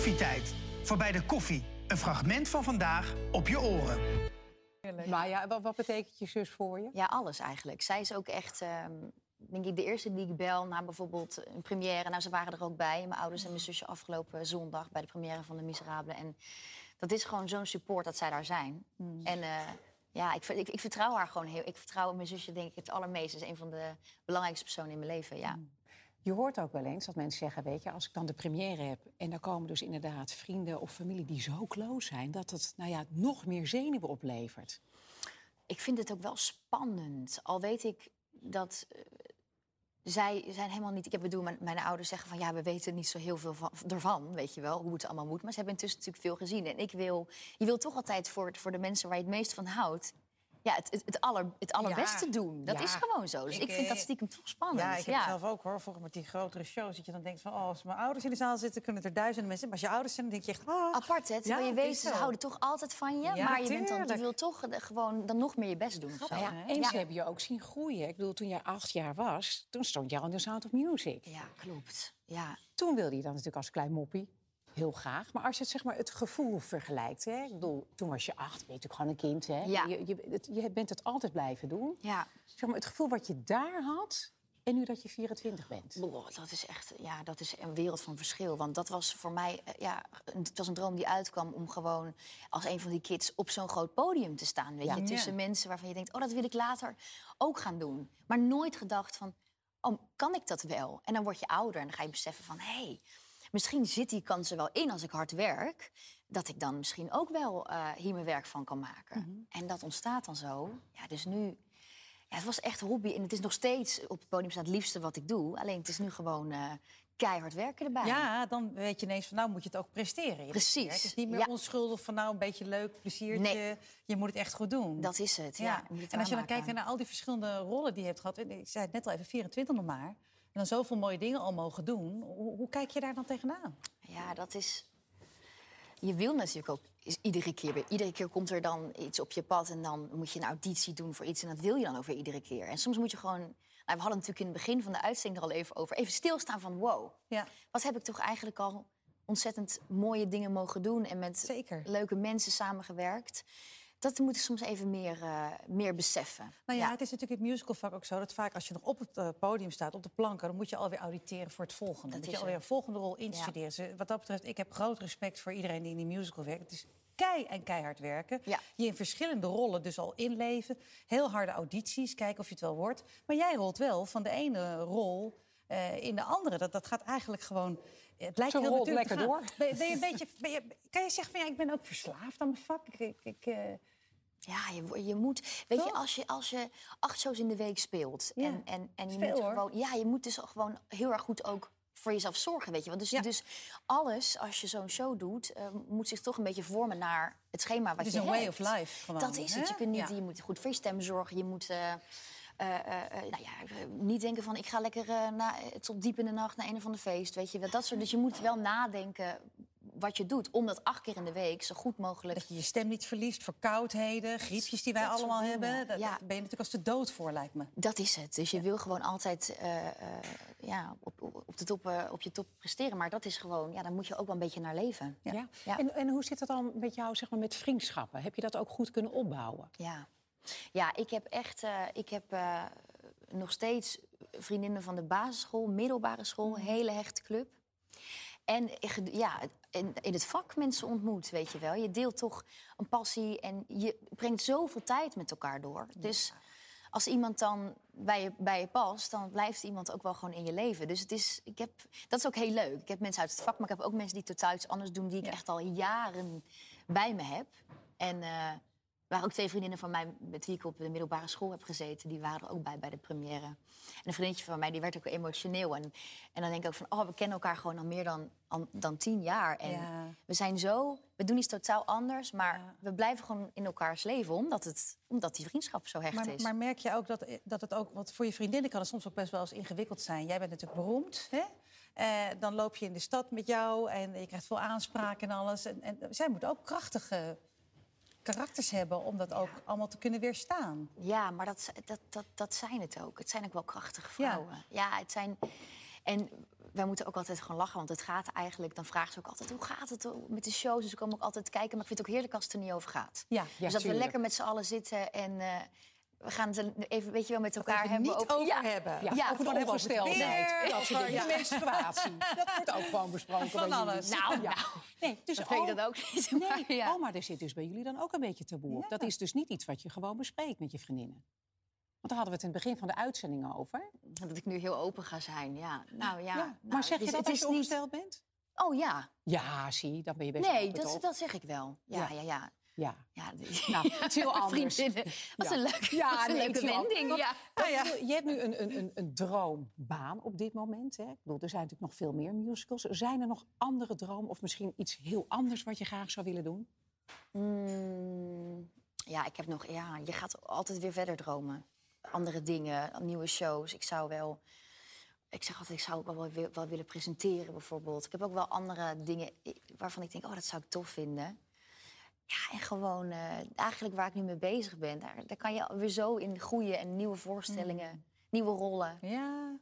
Koffietijd. Voorbij de koffie. Een fragment van vandaag op je oren. Maar ja, wat, wat betekent je zus voor je? Ja, alles eigenlijk. Zij is ook echt, ehm, denk ik, de eerste die ik bel na bijvoorbeeld een première. Nou, ze waren er ook bij, mijn ouders en mijn zusje afgelopen zondag bij de première van De Miserabelen. En dat is gewoon zo'n support dat zij daar zijn. En eh, ja, ik, ik, ik vertrouw haar gewoon heel. Ik vertrouw mijn zusje, denk ik, het allermeest. Ze is een van de belangrijkste personen in mijn leven. Ja. Je hoort ook wel eens dat mensen zeggen, weet je, als ik dan de première heb... en dan komen dus inderdaad vrienden of familie die zo close zijn... dat het nou ja, nog meer zenuwen oplevert. ik vind het ook wel spannend. Al weet ik dat eh, zij zijn helemaal niet... Ik bedoel, mijn, mijn ouders zeggen van... ja, we weten niet zo heel veel van, ervan, weet je wel, hoe het allemaal moet. Maar ze hebben intussen natuurlijk veel gezien. En ik wil... Je wil toch altijd voor, voor de mensen waar je het meest van houdt... Ja, het, het, het, aller, het allerbeste Ja, doen. Dat ja. is gewoon zo. Dus ik, Ik, vind dat eh, stiekem toch spannend. Ja, ik heb het zelf ook hoor. Vroeger met die grotere shows. Dat je dan denkt van, oh, als mijn ouders in de zaal zitten, kunnen er duizenden mensen. Maar als je ouders zijn, dan denk je echt, ah. Apart, hè? Terwijl Ja, je weet, ze zo. houden toch altijd van je. Ja, maar je, bent dan, je wil toch eh, gewoon dan nog meer je best doen. zo. Ja, hè? en Ja. ze hebben je ook zien groeien. Ik bedoel, toen jij acht jaar was, toen stond al in de Sound of Music. Ja, klopt. Ja, Toen wilde je dan natuurlijk als klein moppie heel graag. Maar als je het, zeg maar, het gevoel vergelijkt... Hè? Ik bedoel, toen was je acht, ben je natuurlijk gewoon een kind. Hè? Ja. Je, je, het- je bent het altijd blijven doen. ja. Zeg maar, het gevoel wat je daar had en nu dat je 24 bent. Boah, dat is echt ja, dat is een wereld van verschil. Want dat was voor mij, eh, ja, het was een droom die uitkwam om gewoon als een van die kids op zo'n groot podium te staan. Weet Ja. je, tussen mensen waarvan je denkt, oh, dat wil ik later ook gaan doen. Maar nooit gedacht van, oh, kan ik dat wel? En dan word je ouder en dan ga je beseffen van, hé, hey, misschien zit die kans er wel in als ik hard werk. Dat ik dan misschien ook wel eh, hier mijn werk van kan maken. En dat ontstaat dan zo. Ja, dus nu ja, het was echt hobby en het is nog steeds op het podium staan het liefste wat ik doe. Alleen het is nu gewoon eh, keihard werken erbij. Ja, dan weet je ineens van, nou moet je het ook presteren. Precies. Het is niet meer Ja. onschuldig van, nou een beetje leuk, pleziertje. Nee. Je moet het echt goed doen. Dat is het. Ja. Het En als je dan kijkt naar al die verschillende rollen die je hebt gehad. Ik zei het net al even, 24 nog maar. En dan zoveel mooie dingen al mogen doen. Hoe, hoe kijk je daar dan tegenaan? Ja, dat is. Je wil natuurlijk ook is iedere keer weer. Iedere keer komt er dan iets op je pad en dan moet je een auditie doen voor iets. En dat wil je dan ook weer iedere keer. En soms moet je gewoon. Nou, we hadden natuurlijk in het begin van de uitzending er al even over. Even stilstaan van wow. Ja. Wat heb ik toch eigenlijk al ontzettend mooie dingen mogen doen en met Zeker. leuke mensen samengewerkt. Dat moet ik soms even meer, eh, meer beseffen. Nou ja, het is natuurlijk in het musicalvak ook zo... dat vaak als je nog op het eh, podium staat, op de planken... dan moet je alweer auditeren voor het volgende. Dan moet je alweer er. een volgende rol instuderen. Dus wat dat betreft, ik heb groot respect voor iedereen die in die musical werkt. Het is kei en keihard werken. Ja. Je in verschillende rollen dus al inleven. Heel harde audities, kijken of je het wel wordt. Maar jij rolt wel van de ene rol... eh, in de andere. Dat, dat gaat eigenlijk gewoon. Het lijkt Zo heel rolt natuurlijk te lekker gaan. door. Ben, je- ben je een beetje, ben je, kan je zeggen van ja, ik ben ook verslaafd aan mijn vak? Ik, ik, ik, eh, Ja, je, je moet. Weet je, als je, als je acht shows in de week speelt. Ja. En, en, en je moet hoor. gewoon. Ja, je moet dus gewoon heel erg goed ook voor jezelf zorgen, weet je wel. Dus, Ja. dus alles, als je zo'n show doet, eh, moet zich toch een beetje vormen naar het schema wat Het is je een hebt. way of life gewoon, Dat is hè? het. Je, kunt niet, Ja. je moet goed voor je stem zorgen. Je moet... eh, eh, nou ja, niet denken van ik ga lekker na, tot diep in de nacht naar een of ander feest. Weet je, dat soort. Dus je moet wel nadenken wat je doet. Om dat acht keer in de week zo goed mogelijk Dat je je stem niet verliest, verkoudheden, griepjes die wij Dat allemaal hebben. Dat, ja. daar ben je natuurlijk als de dood voor, lijkt me. Dat is het. Dus je wil gewoon altijd eh, eh, ja, op, op, de top, eh, op je top presteren. Maar dat is gewoon, ja, daar moet je ook wel een beetje naar leven. Ja. Ja. En, en hoe zit het dan met jou zeg maar, met vriendschappen? Heb je dat ook goed kunnen opbouwen? Ja, ja ik heb echt ik heb, nog steeds vriendinnen van de basisschool, middelbare school, een hele hechte club. En ja, in, in het vak mensen ontmoet, weet je wel. Je deelt toch een passie en je brengt zoveel tijd met elkaar door. Dus als iemand dan bij je, bij je past, dan blijft iemand ook wel gewoon in je leven. Dus het is, ik heb, dat is ook heel leuk. Ik heb mensen uit het vak, maar ik heb ook mensen die totaal iets anders doen... die ik Ja. echt al jaren bij me heb. En eh, waren ook twee vriendinnen van mij met wie ik op de middelbare school heb gezeten. Die waren er ook bij bij de première. En een vriendje van mij die werd ook emotioneel. En, en dan denk ik ook van, oh, we kennen elkaar gewoon al meer dan, al- dan tien jaar. En Ja. we zijn zo, we doen iets totaal anders. Maar Ja. we blijven gewoon in elkaars leven, omdat, het, omdat die vriendschap zo hecht Maar, is. maar merk je ook dat, dat het ook, want voor je vriendinnen kan het soms ook best wel eens ingewikkeld zijn. Jij bent natuurlijk beroemd, hè? Eh, dan loop je in de stad met jou en je krijgt veel aanspraak en alles. En, en zij moeten ook krachtige karakters hebben om dat ook allemaal te kunnen weerstaan. Ja, maar dat, dat, dat, dat zijn het ook. Het zijn ook wel krachtige vrouwen. Ja, het zijn... En wij moeten ook altijd gewoon lachen, want het gaat eigenlijk... dan vragen ze ook altijd, hoe gaat het met de shows? Dus ze komen ook altijd kijken, maar ik vind het ook heerlijk als het er niet over gaat. Ja, Ja, dus dat we lekker met z'n allen zitten en... eh, we gaan het er even, weet je wel, met elkaar hebben niet over ja. hebben. Ja, Ja, over de over ongesteldheid. Dat soort over- dingen. ja. menstruatie. Dat wordt ook gewoon besproken Van bij jullie. alles. Nou, Ja. nou, Nee, dus dat vind ik oh, dat ook niet. Nee, maar ja. oh, maar er zit dus bij jullie dan ook een beetje taboe op. Ja. Dat is dus niet iets wat je gewoon bespreekt met je vriendinnen. Want daar hadden we het in het begin van de uitzending over. Dat ik nu heel open ga zijn, ja. Nou ja. maar nou, zeg je dat het als is je niet... ongesteld bent? Oh ja. Ja, zie, dan ben je best wel Nee, dat, dat zeg ik wel. Ja, Ja. ja, ja. Ja. Nou, het is heel anders. Vriendinnen. Wat Ja. een leuke, Ja, een nee, leuke wending. Ja. Bedoel, Je hebt nu een, een, een, een droombaan op dit moment. Hè? Ik bedoel, er zijn natuurlijk nog veel meer musicals. Zijn er nog andere dromen of misschien iets heel anders wat je graag zou willen doen? Mm, ja, ik heb nog... Ja, je gaat altijd weer verder dromen. Andere dingen, nieuwe shows. Ik zou wel... Ik zeg altijd, ik zou ook wel, wel, willen presenteren bijvoorbeeld. Ik heb ook wel andere dingen waarvan ik denk, oh, dat zou ik tof vinden. Ja, en gewoon eh, eigenlijk waar ik nu mee bezig ben... Daar, daar kan je weer zo in groeien en nieuwe voorstellingen, nieuwe rollen. Ja,